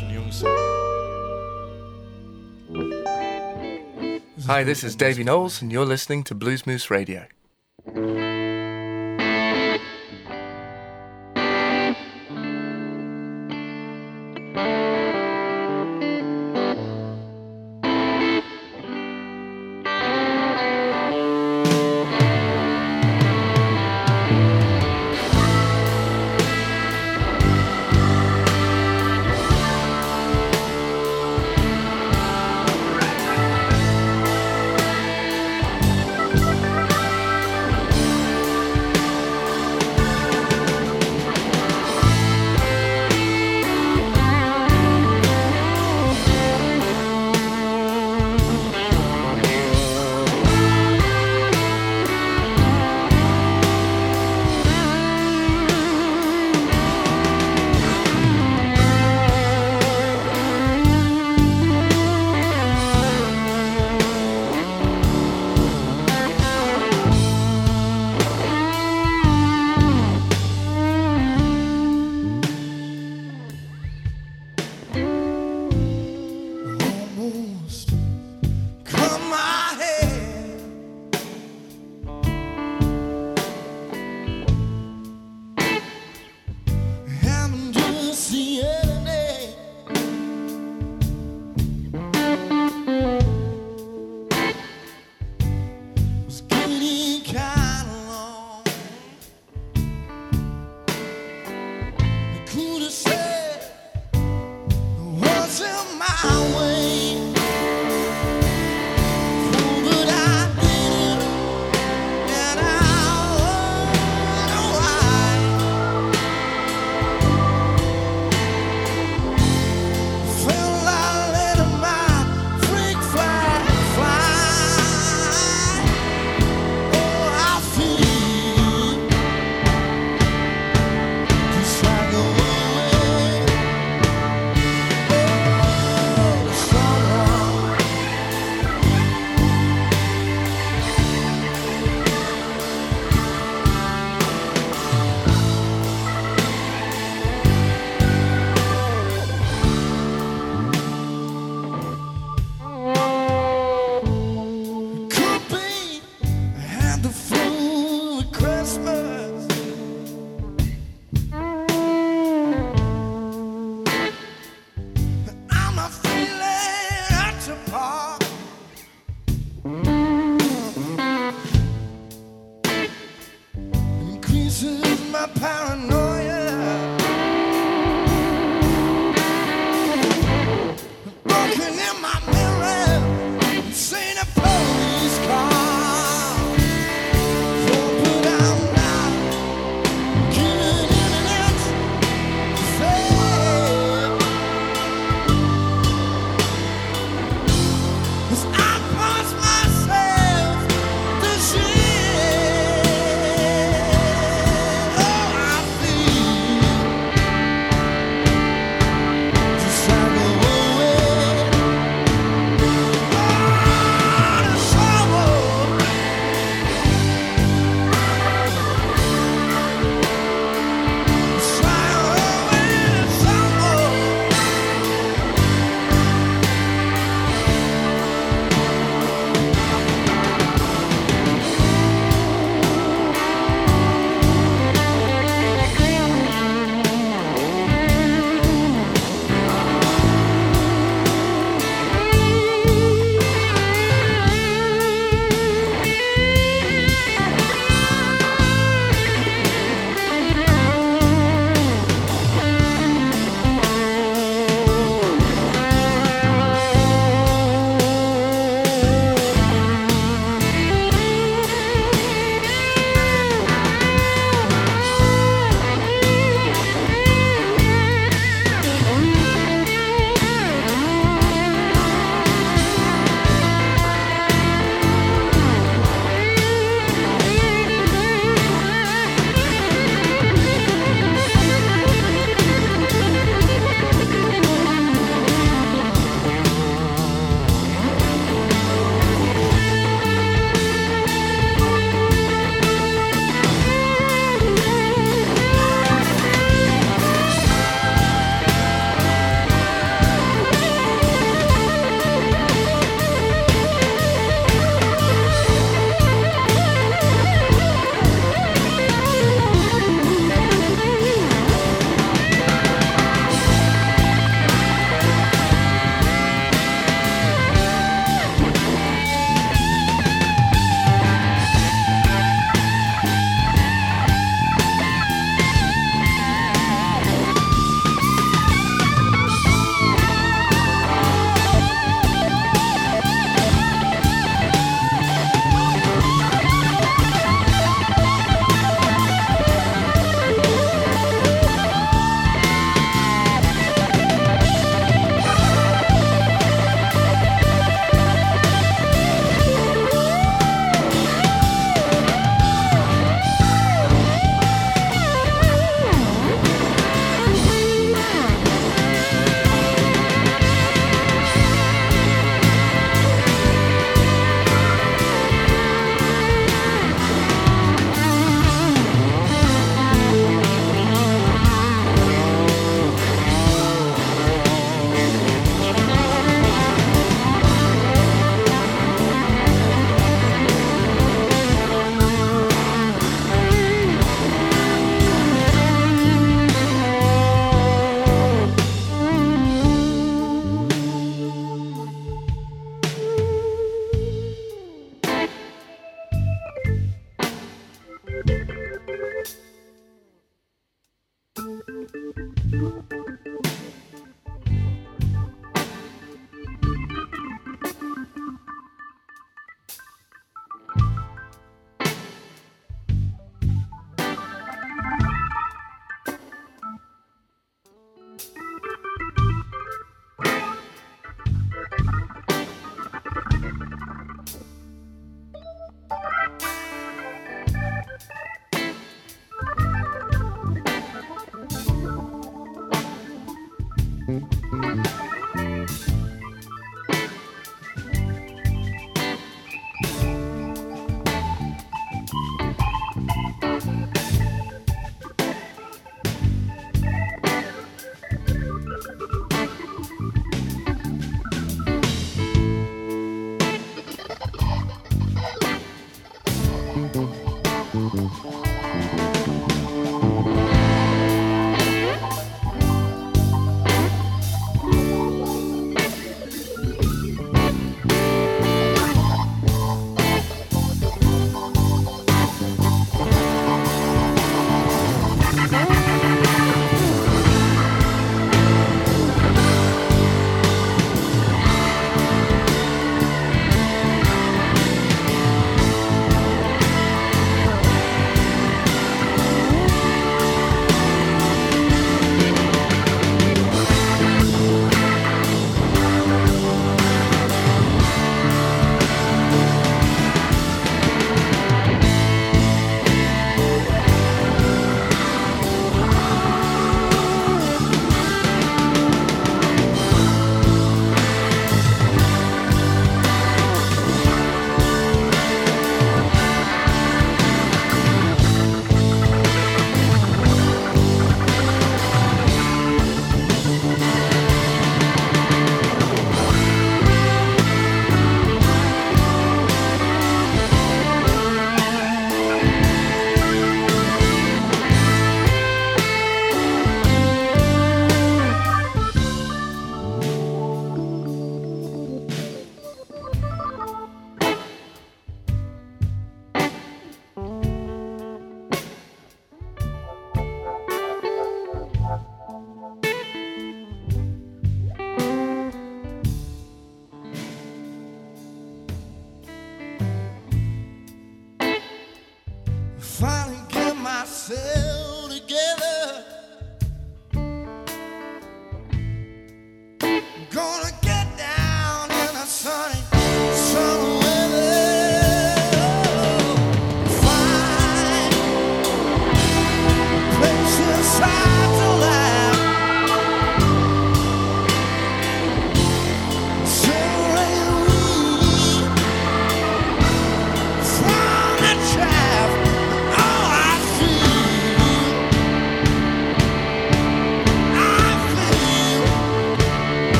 Christian Hi, this is Davy Knowles, and you're listening to Blues Moose Radio.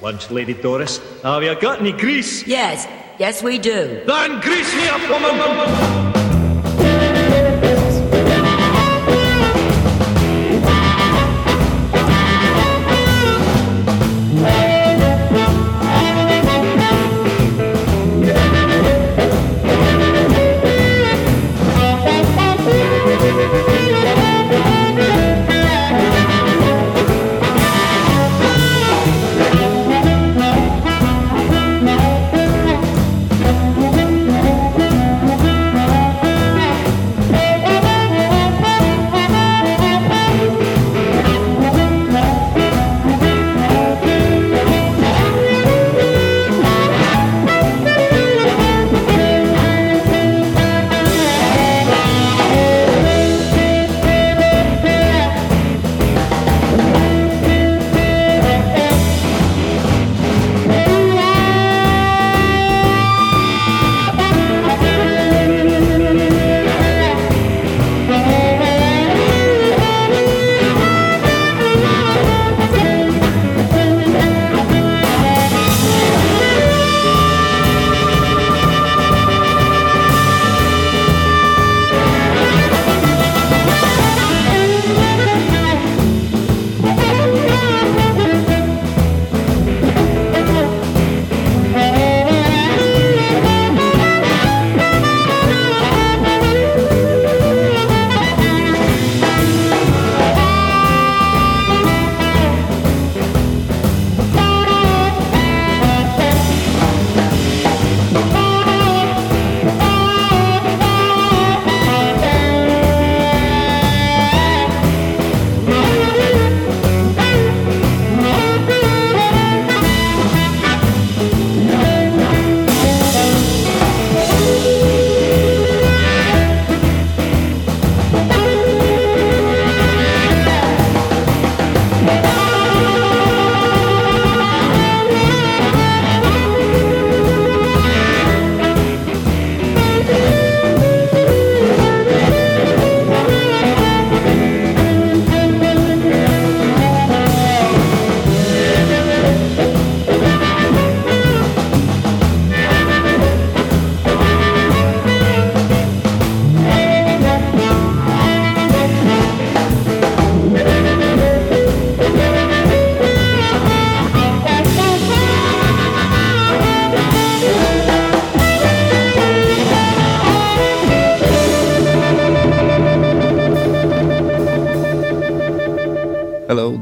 Lunch, Lady Doris. Have you got any grease? Yes, yes, we do. Then grease me up, woman!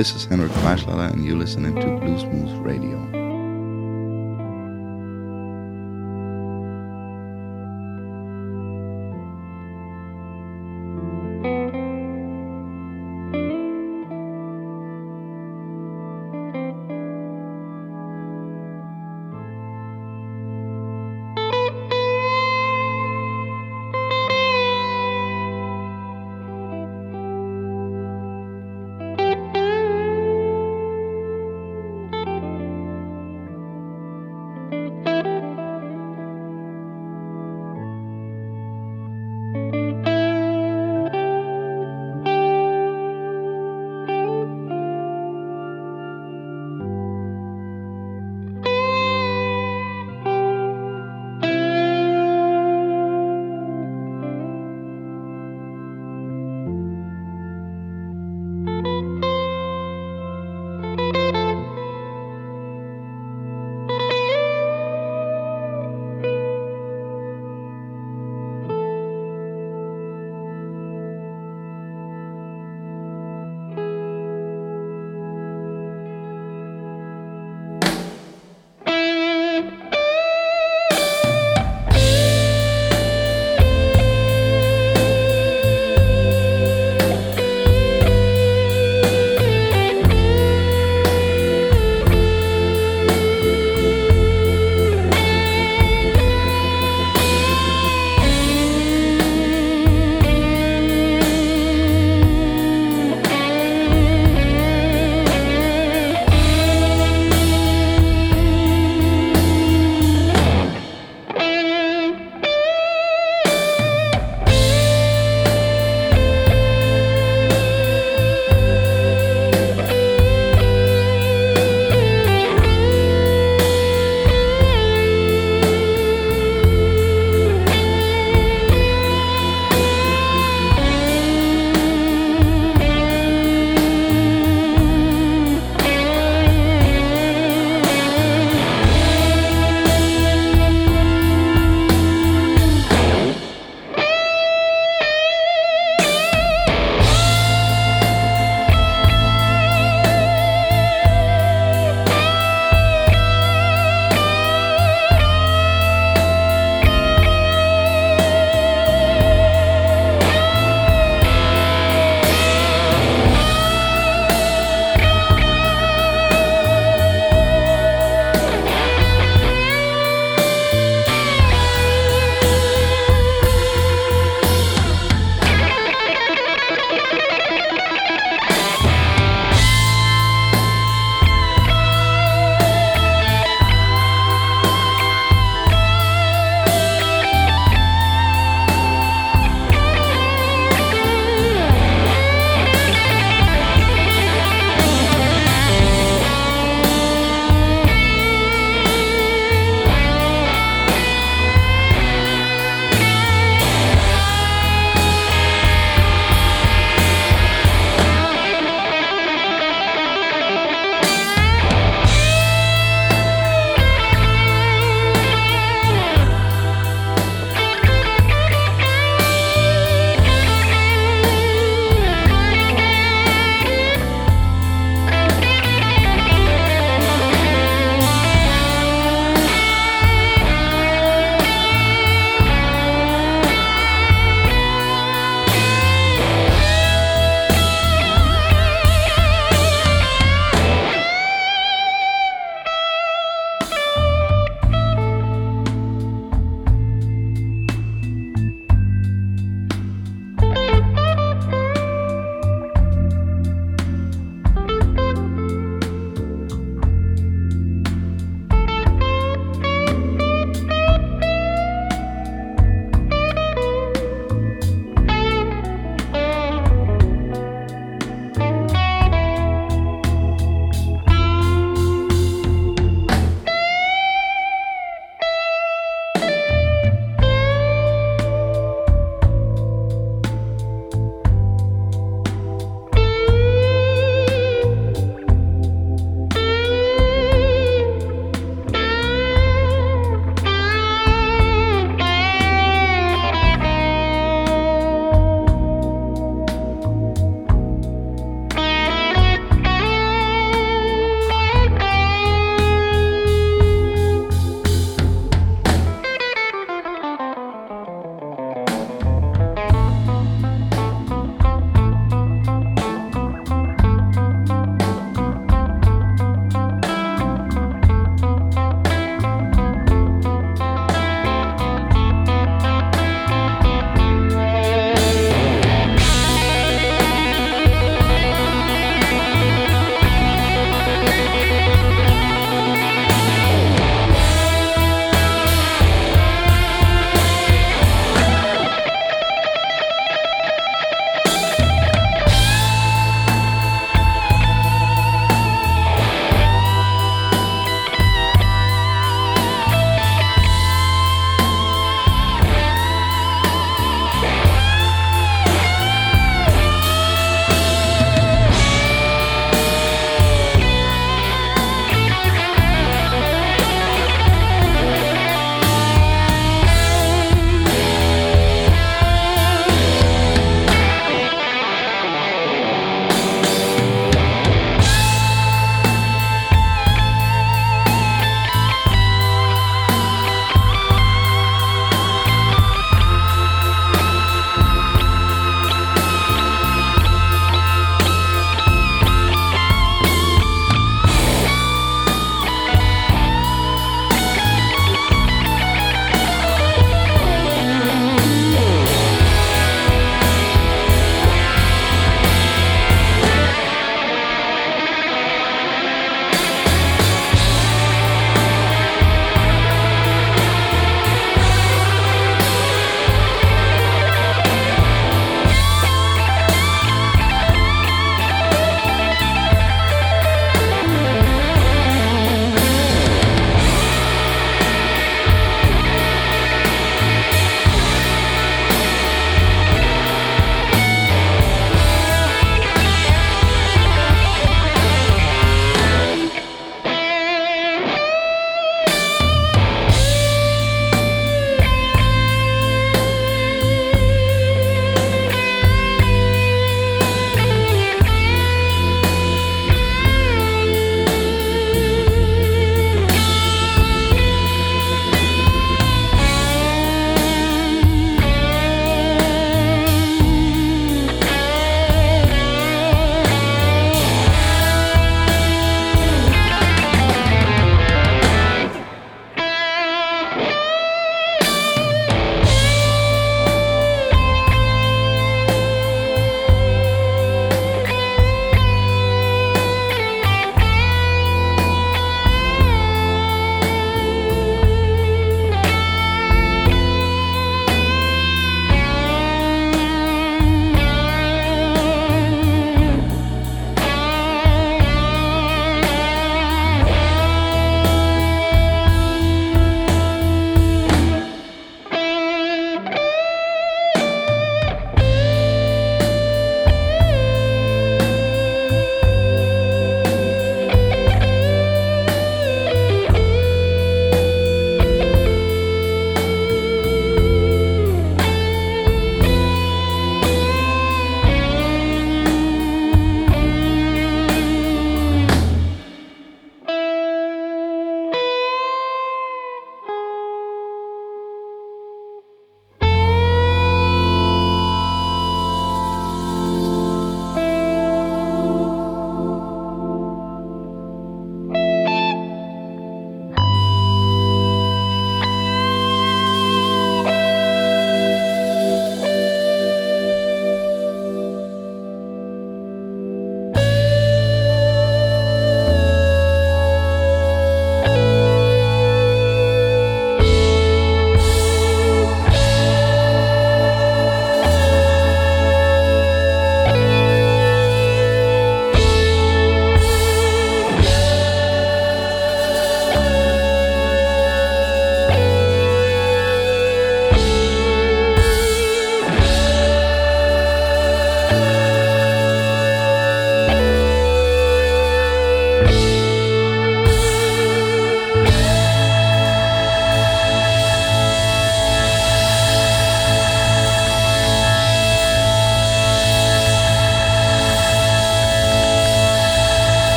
This is Henrik Freischlader, and you're listening to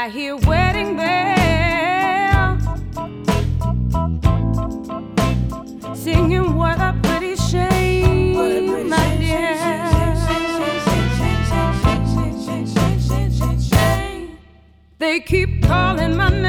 I hear wedding bells singing. What a pretty shame, my dear. They keep calling my name.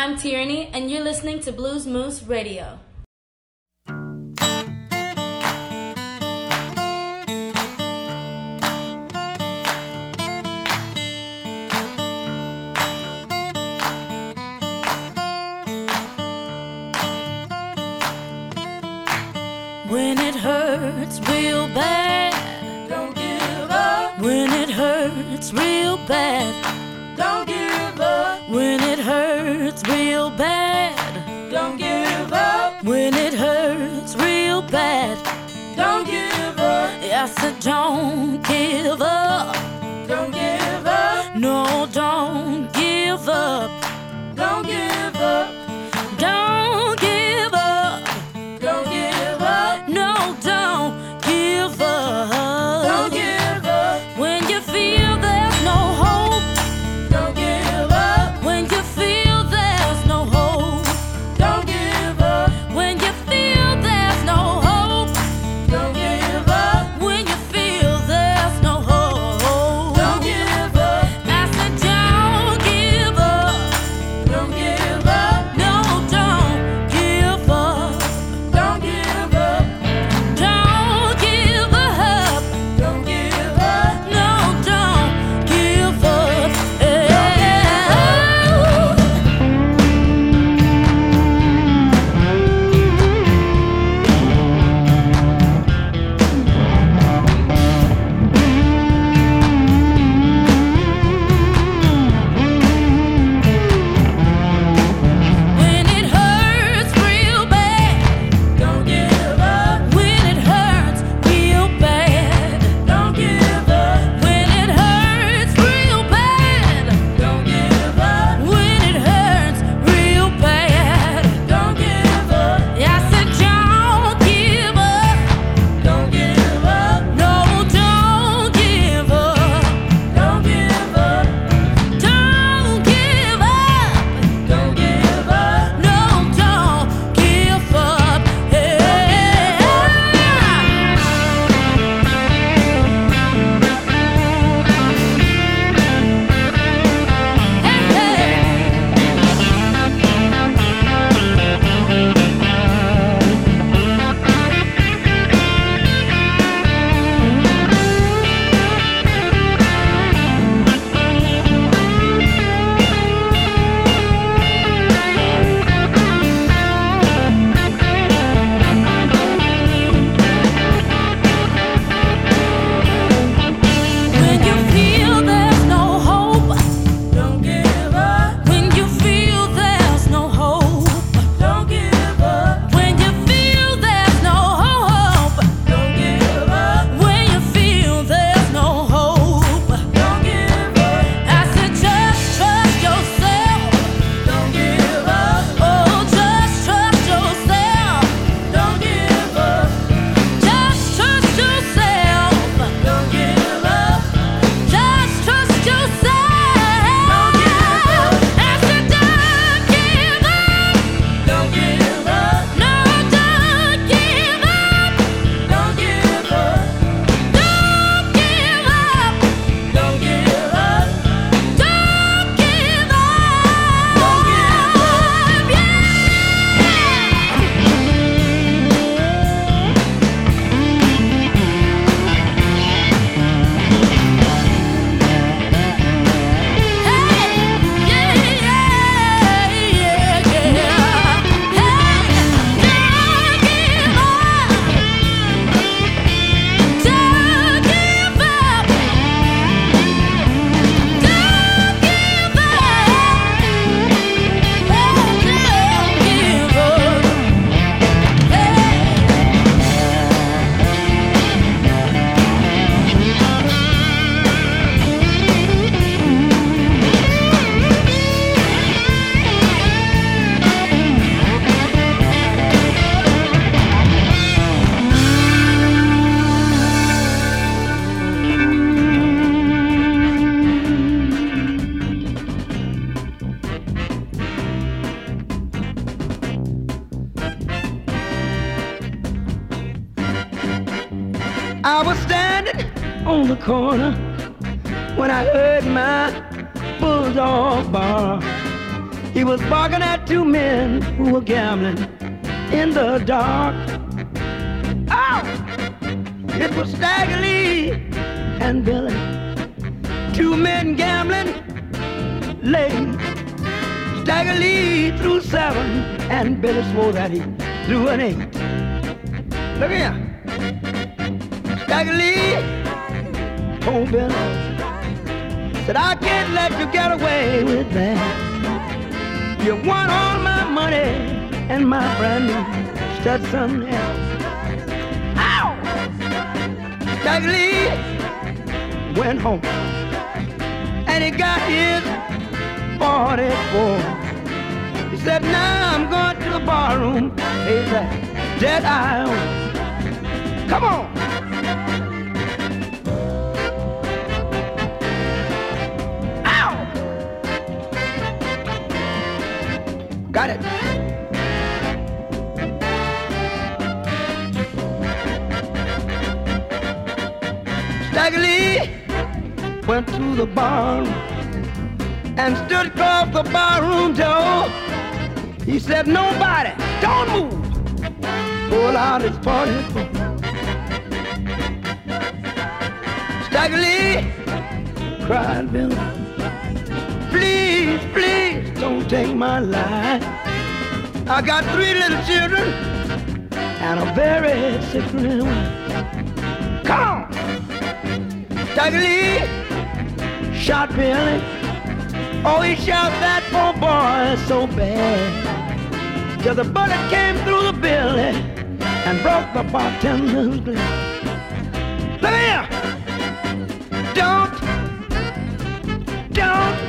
I'm Tierney, and you're listening to Blues Moose Radio. don't give up. Threw and Billy swore that he threw an eight. Look here. Stagger Lee told oh, Billy said I can't let you get away with that. You won all my money and my brand new Stetson. Ow! Stagger Lee went home and he got his 44. Said, now I'm going to the barroom, pay that debt I. Come on. Ow! Got it. Stagger Lee went to the bar and stood across the barroom door. He said, nobody, don't move. Pull out his 44. Stagger Lee cried Billy. Please, please don't take my life. I got three little children and a very sick little wife. Come on! Stagger Lee shot Billy. Oh, he shot that poor boy so bad. Till the bullet came through the billy and broke the bartender's glass. Look here! Don't, don't,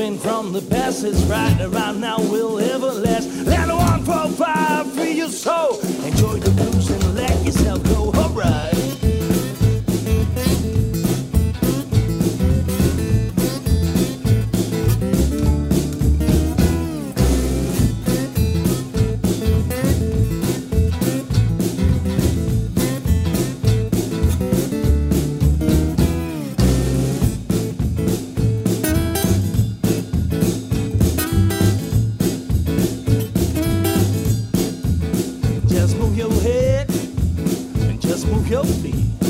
something from the past. It's right around now will and just move